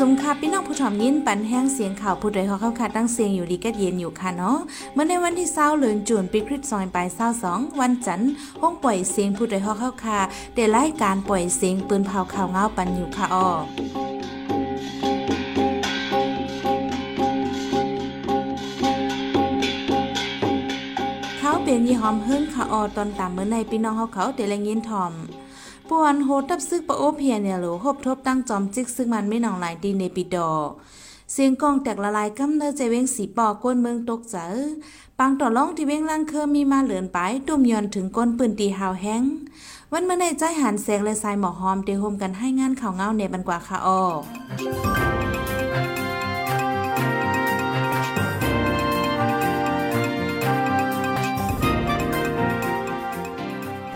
สมค่ะพี่น้องผู้ชมยินปันแห้งเสียงข่าวผู้ใดฮอกเข้าค่ะตั้งเสียงอยู่ดีก็เย็นอยู่ค่ะเนาะเมื่อในวันที่เศร้าเหลือนจูนปีคริสต์ซอยปลายเศร้าสองวันจันทร์ห้องปล่อยเสียงผู้ใดฮอกเข้าค่ะเดรายการปล่อยเสียงปืนเผาข่าวเงาปันอยู่ค่ะอ้อเขาเป็นยี่หอมเฮิรนค่ะออตอนตามเมื่อในพี่น้องเขาเขาเดลยินทอม ปวนโฮตับซึกปะโอเพียเนี่ยหรือหบทบตั้งจอมจิกซึ่งมันไม่หนองหลายดีในปีดอเสียงกองแตกละลายกำเนิดใจเว้งสีปอก้นเมืองตกเจอปังต่อล่องที่เว้งล่างเคอมีมาเหลือนไปตุ่มยอนถึงก้นปืนตีหาวแห้งวันเมื่อในใจหันแสงและสายหมอกหอมเตโฮมกันให้งานข่าวเงาในบันกว่าค่ะออ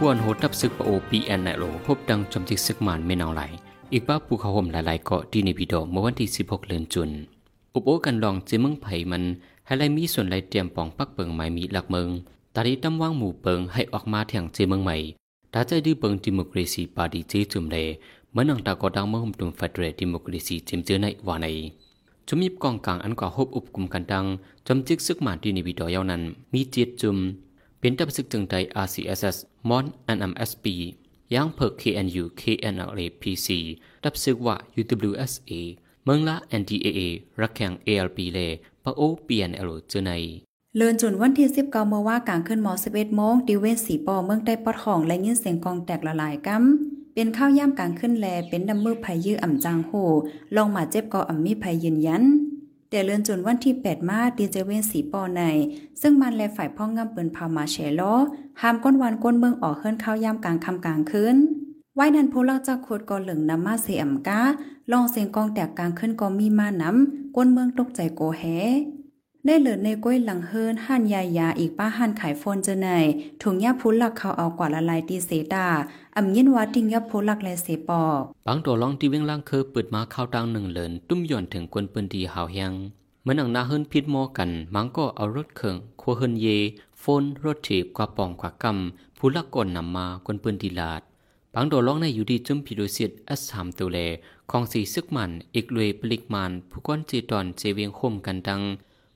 พวนโหดับซึกปะโอปีแอนไนโลพบดังจมจิกซึกมานไม่นองไหล อีกป้าภูเขาห่มหลายๆเกาะที่ในพิดอเมื่อวันที่ 16เดือนจุน อุปโอกันลองเจเมืองไผ่มันให้ไลมีส่วนไลเตรียมปองปักเปิงไม้มีหลักเมืองตาดีตำว่างหมู่เปิงให้ออกมาแถงเจเมืองใหม่ตาใจดื้อเปิงดิโมคราซีปาดีเจจุมเลเหมือนังตากอดังเมื่อหุ่มตุมฟดเรดิโมคราซีจิมเจอในวาในจุมยิบกองกลางอันก่อฮบอุปกุมกันดังจมจิกซึกมานที่ในพิดอยาวนั้น มีเจ็ดจุม เป็นดับซึกจึงใจ RCSS มอน NMSP ย่างเพิก KNU KNLA PC ดับซึกว่า UWSA เมืองละ NDAA รักแข่ง ALP เลปะโอ PNL เจอในเลินจนวันที่19เมื่อว่ากลางขึ้นมอ11โมงดิเวนสีปอเมืองใต้ปอดห้องและยินเสียงกองแตกละลายกำเป็นข้าวย่ามกลางขึ้นแลเป็นดำมือไผยื้ออ่ำจางโหลองมาเจ็บกออ่ำมีไผยืนยัน แต่เลือนจนวันที่ 8 มาดีเจเวนสีปอใน ซึ่งมันและฝ่ายพ่องงำปืนพามาเชลอหามก้นวันก้นเมืองออกเฮิรนข้าวยามกลางคำกลางคืนไว้นันผู้ลักจากโคดกอเหลืองนำมาเสียมกาลองเสียงกองแตกกลางขึ้นก็มีมานำก้นเมืองตกใจโกแฮ ได้เหลือในก้อยหลังเฮิรนห่านยายาอีกป้าห่านขายโฟนเจอในถุงยาพุลักเขาเอากว่าละลายตีเสดาอ่ำยินว่าติงยาพุลักและเสปอปังตัวลองที่เวียงล่างเคอเปิดมาเข้าตังหนึ่งเหลินตุ้มย่อนถึงกวนปืนดีหาวแหงเหมือนหนังนาเฮิรนพิดโมกันมังก็เอารถเคิงคัวเฮิรนเยโฟนรถถีบกว่าปองกว่ากำผู้ลักก่อนนำมากวนปืนดีลาดปังตัวลองในอยู่ดีจุ่มพิโดเซียดอัสสามตัวเลของสีซึกมันอีกเลยปลิกมันผู้ก้อนจีตอนเจเวียงคมกันดัง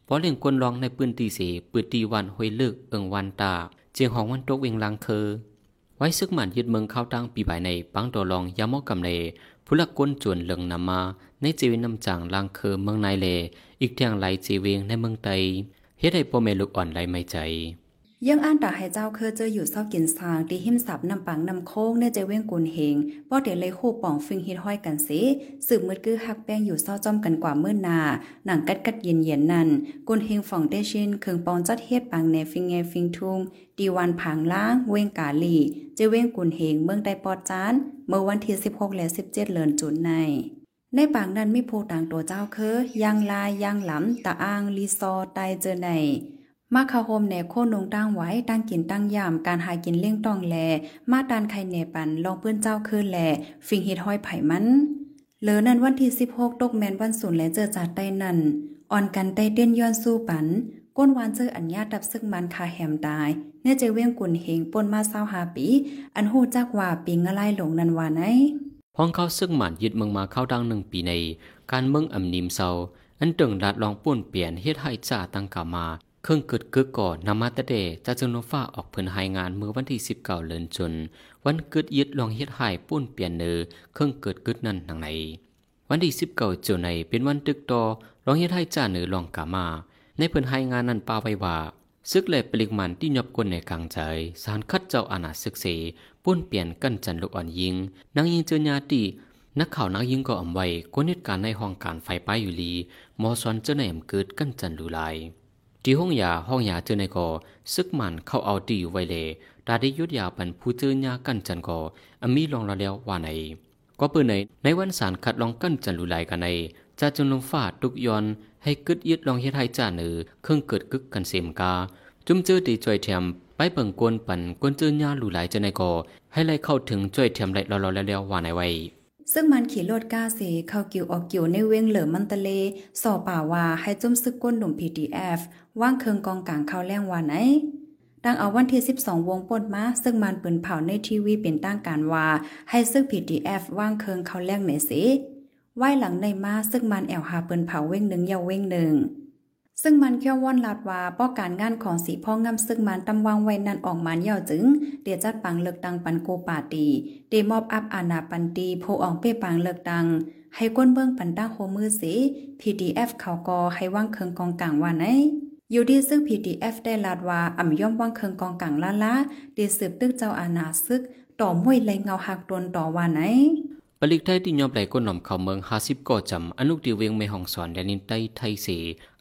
พอเล่งกวนลองในปืนตีเสปืนตีวันห้วยเลิกเอิงวันตา เจียงหองวันตกเวงลังเคอ ไว้ซึกหมันยึดเมืองเข้าตั้งปีบ่ายในปังตัวลองยามอกำเลผู้ลักก้นจวนเหลืองนำมา ในเจวินนำจางลังเคอเมืองนายเล อีกแทงไหลเจเวียงในเมืองไตเฮ็ดให้ปอเมลูกอ่อนไหลไม่ใจ ยังอ่านตาให้เจ้าเคยเจออยู่เศร้ากินสางตีหิมสับนำปังนำโค้งในใจเว้งกุนเฮงป้อเดี๋ยวเลยคู่ป่องฟิงฮิดห้อยกันสิสืบมืดกือหักแป้งอยู่เศร้าจอมกันกว่าเมื่อนา หนังกัดกัดเย็นเย็นนั่นกุนเฮงฝ่องเดชินเคืองปองจัดเฮ็ดปังเนฟิงเงฟิงทุงดีวันผางล้าง เว้งกาลีเจเว้งกุนเฮงเมืองใดปอดจาน เมื่อวันที่16และ17เดือนจุนในในปางนั้นมีโพต่างตัวเจ้าเคอยางลายยางหลำตาอ้างรีซอไตเจอใน มาคาโฮมแหนโคนงตั้งไว้ตั้งกินตั้งยามการหากินเลี้ยงต้องแล มาดานไข่แหนปันลองเปื้อนเจ้าคืนแล ฟิงเฮ็ดห้อยไผ่มันเหลือนั้นวันที่ 16 ตกแมนวันศุนย์และเจอจัดใต้นั่นอ่อนกันใต้เต้นย้อนสู้ปัน ก้นวานเจออัญญาดับซึกมันคาแหมตายเนื่อเจเวียงกุนเฮงปนมาเศร้าหาปี อันหูจักว่าปีงะไลหลงนันวานไหนพ้องเข้าซึ่งหมันยึดเมืองมาเข้าดังหนึ่งปีใน การเมืองอ่ำนิมเซาอันตึงรัดลองป่วนเปลี่ยนเฮ็ดให้จ่าตั้งกามา เครื่องเกิดกึกก่อนนำมาตะเดจะจึงโนฟ้าออกเพิ่นหายงานเมื่อวันที่19เดือนจน วันเกิดยึดลองเฮ็ดให้ป่วนเปลี่ยนเนอเครื่องเกิดกึดนั่นทางในวันที่19เจ้าในเป็นวันตึกต่อลองเฮ็ดให้จ่าเนอลองกามา ในเพิ่นหายงานนั้นปาไว้ว่าซึกและปลิกมันที่ยบกวนในกลางใจ สารคัดเจ้าอาณาศึกเสป้นเปลี่ยนกันจันลูกอ่อนยิงนางยิงเจอญาตินักข่าวนักยิงก็อ่ำไว้กวนเหตุการณ์ในห้องการไฟป้ายอยู่ลีมอซอนเจอในอำเกิดกันจันลูลาย ที่ห้องยาห้องยาเจอในกอซึกมันเข้าเอาตีอยู่ไว้เลยตาได้ยุดยาปันผู้เจอยากันจันก่ออมีลองละแล้วว่าไหนก็เปิดในในวันสารคัดลองกันจันลูลกันในจะจนลงฟาดทุกยอนให้กึดยึดลองเฮ็ดให้จ่าเนือเครื่องเกิดกึกกันเสมกา จุ่มเจอตีจ่อยแถมไปเปิงกวนปันกวนเจอญาลูหลเจอในกอให้ไล่เข้าถึงจ่อยแถมไล่รอๆแล้วๆว่าไหนไว้ ซึ่งมันขี่รถก้าเสเข้ากิวออกกิวในเวงเหลือมันตะเลสอป่าวาให้จุ่มซึกก้นหนุ่ม PDF ว่างเคืองกองกลางเข้าแรงว่าไหนดังเอาวันที่ 12 วงป่นมา ซึ่งมันปืนเผาในทีวีเป็นตั้งการว่าให้ซึก PDF ว่างเคืองเข้าแรงไหนสิไว้หลังในมาซึ่งมันแอวหาปิ้นเผาเว้งหนึ่งเยาวเว้งหนึ่ง ซึ่งมันเคี่ยวว่อนลาดว่าป้อการงานของสีพ่องำซึ่งมันตำวางไว้นั่นออกมันเย่าจึง เดียจัดปังเลิกดังปันโกปาตีเดมอบอัพอานาปันตีโพอองเป้ปังเลิกดัง ให้ก้นเบื้องปันตั้งโฮมือสี PDF เขาก็ให้ว่างเคิงกองกลางว่าไหนอยู่ดีซึ่ง PDF ได้ลาดว่าอ่ำย่อมว่างเคิงกองกลางล้าล้าเดีสืบตึกเจ้าอาณาซึก ต่อมวยเลยเงาหักตนต่อว่าไหน ปลิกไทยที่ยอบไหลก้นหน่อมเข้าเมือง50ก่อจำอนุที่เวียงไม่ห้องสอนแดนินใต้ไทยเส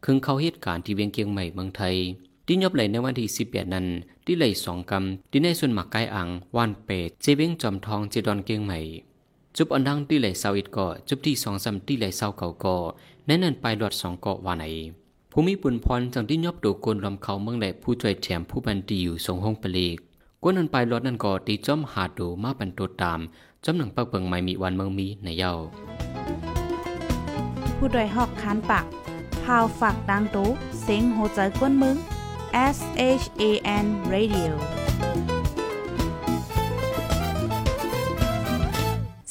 คึงเข้าเหตุการณ์ที่เวียงเกียงใหม่เมืองไทยที่ยอบไหลในวันที่18นั้น ที่ไหลสองกำที่ในส่วนหมักไก่อังวานเป็ดเจเวียงจอมทองเจดอนเกียงใหม่ จุบอันดังที่ไหลเสาอิดก่อจุบที่สองซ้ำที่ไหลเสาเก่าก่อแน่นันไปหลอดสองเกาะวานไหนภูมิปุนพรจังที่ยอบดูกลลำเขาเมืองแหลผู้ช่วยแถมผู้บันตีอยู่ทรงห้องปลีกกวนนันไปรถนั่นก็ตีจอมหาดูมาปันตัวตาม จำหนังปักเปิงไม่มีวันเมืองมีในเย้าผู้ดยหอกคานปากพาวฝากดังตู้เซ็งโหใจกวนมึง S H A N Radio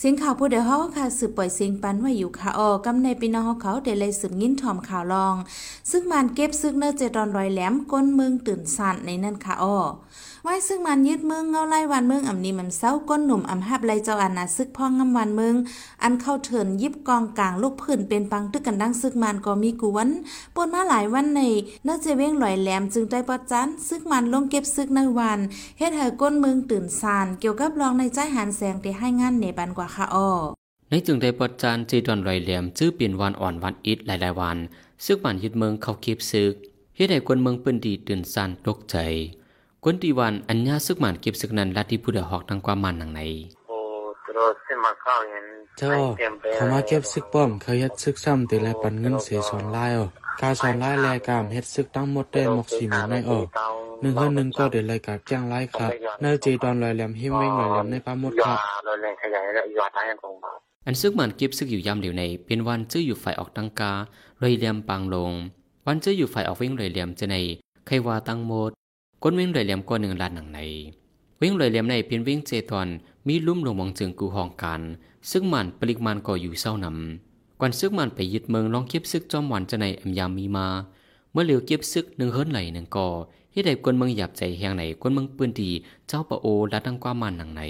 สียงข่าวผู้เดียวเฮาค่ะสืบปล่อยเสียงปันไว้อยู่ค่ะออกำในปีน้องเขาเดเลยสืบยิ้นถ่อมข่าวลอง ซึ่งมันเก็บซึกเนอเจดอนรอยแหลมก้นเมืองตื่นสั่นในนั่นค่ะออไว้ซึ่งมันยึดเมืองเงาไล่วันเมืองอ่ำนี้มันเศร้าก้นหนุ่มอ่ำฮับไลเจ้าอาณาซึกพ่องงำวันเมืองอันเข้าเถินยิบกองกลางลูกพื้นเป็นปังตึกกันดังซึกมันก็มีกวนปนมาหลายวันในเนื้อเจเว้งลอยแหลมจึงได้ปอจันซึกมันลงเก็บซึกในวันเฮ็ดให้ก้นเมืองตื่นสานเกี่ยวกับรองในใจหันแสงที่ให้งานในบันกว่าค่ะอ้อในจึงได้ปอดจานเจดอนรอยแหลมจื้อเปลี่ยนวันอ่อนวันอิดหลายๆวัน ซึกมันยึดเมืองเข้าเก็บซึกเฮ็ดให้คนเมืองเปิ้นดีตื่นสั่นตกใจกวนตีวันอัญญาซึกมันเก็บซึกนั้นลัดที่ผู้เดหอกทางความมันหนังในเจ้าเขามาเก็บซึกป้อมเขาเฮ็ดซึกซ้ำแต่ละปันเงินเสียสอนลายอ่อ กาสอนลายแลกามเฮ็ดซึกตั้งหมดได้หมกสีมันไม่ออกหนึ่งเฮือนหนึ่งก็เดือดเลยกาจ้างลายครับเนอจีดอนลอยแหลมหิมเว้งลอยแหลมในปาหมดครับอันซึกมันก็บซึกอยู่ยามเหลียวใน เป็นวันจื้ออยู่ฝ่ายออกตังกาลอยเหลี่ยมปางลง วันจื้ออยู่ฝ่ายออกเว้งลอยเหลี่ยมจะในใครว่าตั้งหมดก้นเว้งลอยเหลี่ยมก็หนึ่งลานหนังในเว้งลอยเหลี่ยมในเป็นเว้งเจตอนมีลุ่มลงมองจึงกูห้องกัน ซึ่งมันปริกมันก็อยู่เศร้านำ ก่อนซึกมันไปยึดเมืองลองเก็บซึกจอมวันจะในอัมยามมีมา เมื่อเหลียวเก็บซึกหนึ่งเฮิรนไหลหนึ่งก่อเฮ็ดให้คนเมืองหยับใจแหงไหนคนเมืองปืนดีเจ้าปะโอและดังความมันหนังใน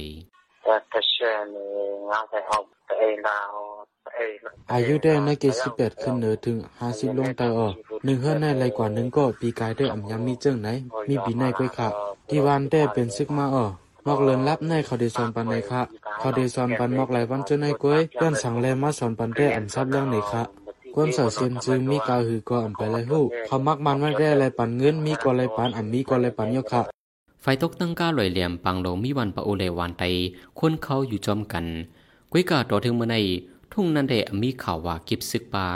อายุได้นักเกสิบแปดขึ้นเหนือถึงห้าสิบลงเตาออกหนึ่งเฮือนในไรกว่าหนึ่งก็ปีกายได้อ่ำยำมีเจิ้งไหน มีปีในก้อยค่ะที่วันได้เป็นซึกมาอ่อ มอกเลินรับในเขาได้สอนปันในค่ะเขาได้สอนปันมอกหลายวันเจ้าในก้อยเพื่อนสั่งแลมาสอนปันได้อ่ำซับเรื่องไหนค่ะกวนเสาเซียนจึงมีกาหือก็อ่ำไปเลยฮู้เขามักมันไม่ได้อะไรปันเงินมีก็อะไรปันอ่ำมีก็อะไรปันยกค่ะไฟตกตั้งก้าลอยเหลี่ยมปังโลมีวันปะโอเลวานไตคนเขาอยู่จอมกันกุ้ยกาต่อถึงเมื่อในทุ่งนั้นได้มีข่าวว่ากิบซึกปลา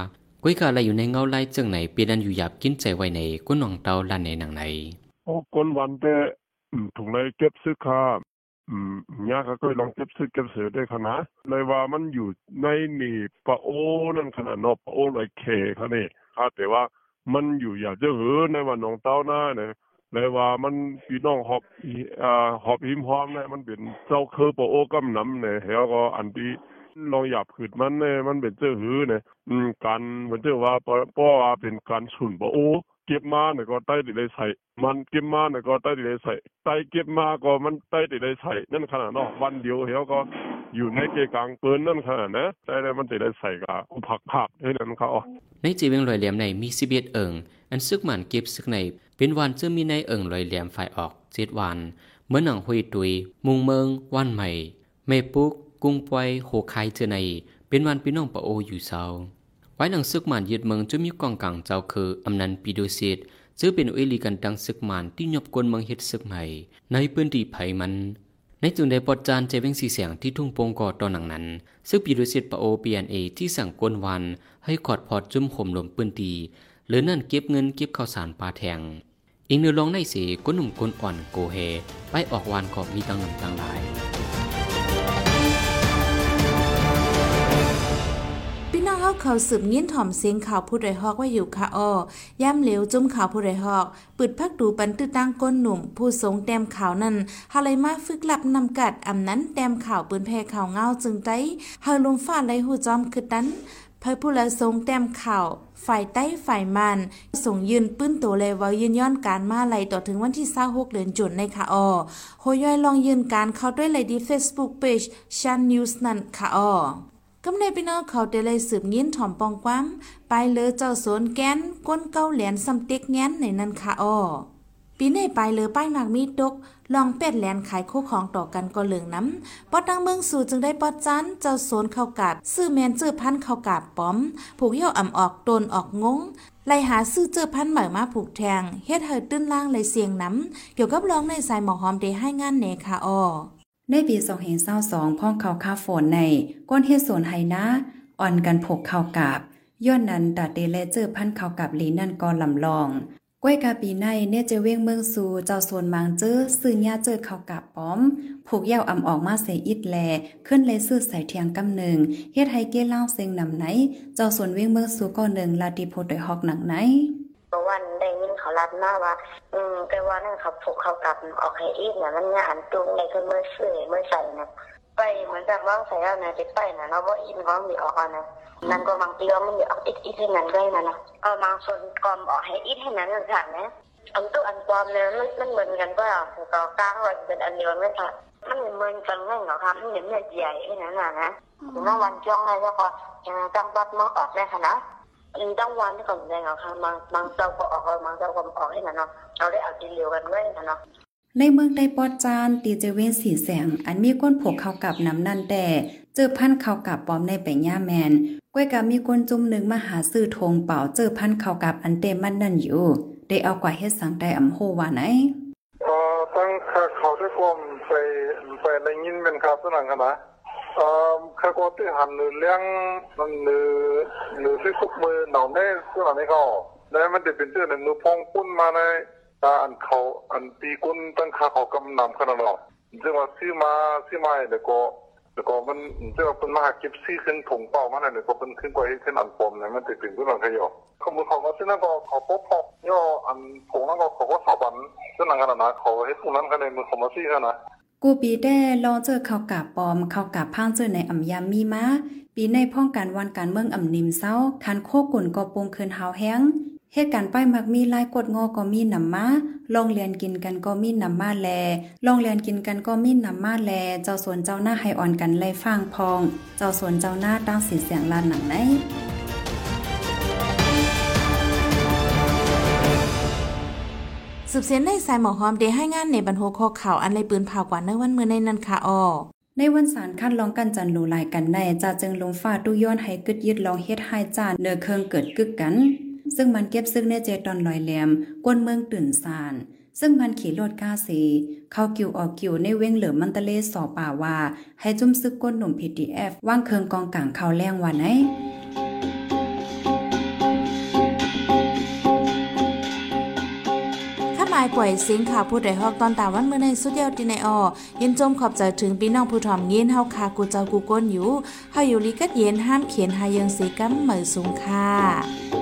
กุ้ยกาอะไรอยู่ในเงาไล่จังไหนเปียนันอยู่หยาบกินใจไว้ในก้นหนองเตาลันในหนังในโอ้คนวันแต่อืม ถุงเลยเก็บซื้อค่าอืมยาก็เคยลองเก็บซื้อเก็บเสือได้ขนาดเลยว่ามันอยู่ในนี่ปะโอนั่นขนาดนอปะโอเลยเคเขานี่อ่าแต่ว่ามันอยู่อยากจะหือในวันหนองเต้าหน้าเนี่ยเลยว่ามันพี่น้องหอบอ่าหอบหิมหอมเนี่ยมันเป็นเจ้าคือปะโอกำน้ำเนี่ยแล้วก็อันที่ลองหยับขืดมันเนี่ยมันเป็นเจ้าหือเนี่ยอืมการเหมือนเจ้าว่าเพราะเพราะว่าเป็นการฉุนปะโอ เก็บมาเนี่ยก็ใต้ติได้ใส่มันเก็บมาเนี่ยก็ใต้ติได้ใส่ใต้เก็บมาก็มันใต้ติได้ใส่นั่นขนาดเนาะวันเดียวเหี่ยก็อยู่ในเกกลางเปินนั่นขนาดนะแต่แล้วมันติได้ใส่กะผักผักให้นั่นเขาในจีเวงลอยเหลี่ยมในมีสิบเอ็ดเอิงอันซึกมันเก็บซึกในเป็นวันจะมีในเอิงลอยเหลี่ยมฝ่ายออกเจ็ดวันเมื่อหนังหุยตุย มุงเมืองวันใหม่เมปุก กุ้งปวยโหคายเจอในเป็นวันพี่น้องปะโออยู่เศร้า ไว้หนังซึกมันยึดเมืองจะมีกองกลางเจ้าคืออำนันปีโดซิดซึ่งเป็นอุลีกันดังซึกมันที่ยบกวนเมืองเฮ็ดซึกใหม่ ในพื้นที่ไผมัน ในจุดใดปอดจานเจเวงสีเสียงที่ทุ่งโปงกอตอนหนังนั้น ซึ่งปีโดซิดปะโอเปียนเอที่สั่งกวนวัน ให้ขอดพอดจุ่มข่มลมปืนตีหรือนั่นเก็บเงินเก็บข้าวสารปลาแทงอีกเนื้อลองในสีก้นหนุ่มก้นอ่อนโกเฮไปออกวานก็มีตังหนุ่มตังหลาย น้องเขาเขาสืบยิ้นถ่อมเสียงข่าวผู้ใดฮอกว่าอยู่ค่ะอ้อย่ำเหลวจุ่มข่าวผู้ใดฮอกปึดพักดูปันตื้อตั้งก้นหนุ่ม ผู้ทรงแต้มข่าวนั้นฮาเลยมาฝึกหลับนำกัดอำนั้นแต้มข่าวปืนแพ่ข่าวเงาจึงไต้เฮาลมฟ้าไหลหูจอมคือดันเพื่อผู้ละทรงแต้มข่าวฝ่ายใต้ฝ่ายมันส่งยืนปื้นตัวเลยว่ายืนย้อนการมาไหลต่อถึงวันที่26เดือนจุนในค่ะออโฮย่อยลองยืนการเข้าด้วยเลยดี Facebook Page Chan News นั่นค่ะออ กำในพี่น้องเขาเดเลยสืบยินถ่อมปองความไปเลยเจ้าสวนแกนก้นเก้าเหรียญสำเต็กแง้นในนั้นค่ะอ้อปีนในไปเลยป้ายมากมีตกลองเป็ดแหลนขายคู่ของต่อกันก็เหลืองน้ำปอดังเมืองสู่จึงได้ปอจันเจ้าโซนเข้ากับซื้อแมนจื้อพันเข้ากับป้อม ผูกเหี่ยวอ่ำออกตนออกงงไล่หาซื้อเจอพันใหม่มาผูกแทงเฮ็ดเหิดตื้นล่างเลยเสียงน้ำเกี่ยวกับร้องในสายหมอหอมเดให้งานเนค่ะอ้อ ในปี2022พ่องเขาคาฝนในก้นเฮ็ดสวนไหนาอ่อนกันผกเข้ากาบย้อนนั้นตัดเดเลเจอพันเข้ากับลีนั่นก็ลำลองก้วยกาปีในเนี่จะเว้งเมืองสูเจ้าสวนมางเจอซื้อญาเจอเข้ากับป้อมผูกเยาวอ่ำออกมาเสอิดแลขึ้นเลยซื้อใส่เทียงกำหนึ่งเฮ็ดให้เก้เล่าเซงนำไหน เจ้าสวนเว้งเมืองสู่ก็หนึ่งลาติโพดโดยฮอกหนังไหนวัน ได้ยินเขารับมาว่า อืมแต่ว่านั่นเขาผูกเขากลับออกให้อีกเนี่ยมันงานจุงในคือเมื่อซื้อเมื่อใส่นะไปเหมือนกับว่างใส่แล้วนะจะไปนะเนาะว่าอินก็มีออกอะนะนั่นก็บางทีก็มันออกอีกอีกที่นั้นด้วยนะเนาะเออบางส่วนกอมออกให้อีกให้นั้นเลยค่ะนะอันตัวอันปลอมเนี่ยมันมันเหมือนกันก็ต่อกลางว่าเป็นอันเดียวไม่ค่ะมันเหมือนกันไม่เหรอคะมันเหมือนใหญ่แค่นั้นนะถึงว่าวันจ้องให้แล้วก็ยังตั้งบัดมาออกได้ค่ะนะ อืมต้องวันที่ก่อนแดงเอาค่ะบางบางเจ้าก็ออกบางเจ้าก็ออกให้นะเนาะเราได้เอาดีเร็วกันไว้นะเนาะในเมืองไดปอดจานตีเจเวนสีแสง อันมีก้นผกเข้ากับน้ำนั่นแต่เจอพันเข้ากับปอมในแปงย่าแมนก้วยกับมีก้นจุ่มหนึ่งมาหาซื้อทงเป่าเจอพันเข้ากับอันเต็มมันนั่นอยู่ ได้เอากว่าเฮ็ดสังได้อำโหว่าไหนเอ่อตั้งค่าเขาด้วยความไปไปในยินเป็นครับสนังกันนะเอ่อค่าก็ที่หันหรือเลี้ยงมันหรือหรือที่ทุกมือหนองได้สนังนี้เขาแล้วมันจะ เป็นเรื่องหนึ่งมือพองปุ้นมาในตาอันเขาอันปีกุ้นตั้งคาเขากำนำขนาดหรอกซึ่งว่าซื้อมาซื้อมาเดี๋ยวก็เดี๋ยวก็มันซึ่งว่าเป็นมหากิบซี่ขึ้นถุงเป้ามันน่ะเดี๋ยวก็เป็นขึ้นกว่าให้ขึ้นอันปมเนี่ยมันจะเป็นเรื่องขยอข้อมูลของว่าซึ่งนั่นก็เขาพบพอย่ออันผงนั่นก็เขาก็สาบันซึ่งนั่นกันนะเขาให้พวกนั้นกันในมือของมาซี่กันนะ กูปีแด้ลองเจอเข้ากับปอมเข้ากับพางเจอในอ่ำยามมีมาปีในพ้องการวันการเมืองอ่ำนิมเศร้าคันโคกุ่นก็ปงคืนเฮาแห้งเหตุการณ์ป้ายมักมีลายกดงอก็มีนำมาลองเรียนกินกันก็มีนำมาแลลองเรียนกินกันก็มีนำมาแล เจ้าสวนเจ้าหน้าให้อ่อนกันไล่ฟางพอง เจ้าสวนเจ้าหน้าตั้งสีเสียงลานหนังไหน สืบเสียนในสายหมอหอมเดให้งานในบรรโหคอข่าวอันไรปืนเผากว่าในวันเมื่อในนันค่ะอ้อในวันสารคัดลองกันจันหลูลายกันในจะจึงลงฟ้าตู้ย้อนให้กึดยึดลองเฮ็ดให้จานเนื้อเคิงเกิดกึกกัน ซึ่งมันเก็บซึ่งในเจตอนลอยแหลมกวนเมืองตื่นสานซึ่งมันขี่รถก้าสีเข้ากิวออกกิวในเว้งเหลือมันตะเลสอป่าว่า ให้จุ่มซึกก้นหนุ่ม PDF ว่างเคิงกองกลางเขาแรงวันไหนายปล่อยเสียงข่าวผู้ใดฮอกตอนตาวันเมื่อในสุดยอดที่ในออยินจมขอบใจถึงพี่น้องผู้ถ่อมเย็นเฮาคากูเจ้ากูก้นอยู่เฮาอยู่ลีกัดเย็นห้ามเขียนหายังสีกัมเหมือสูงค่ะ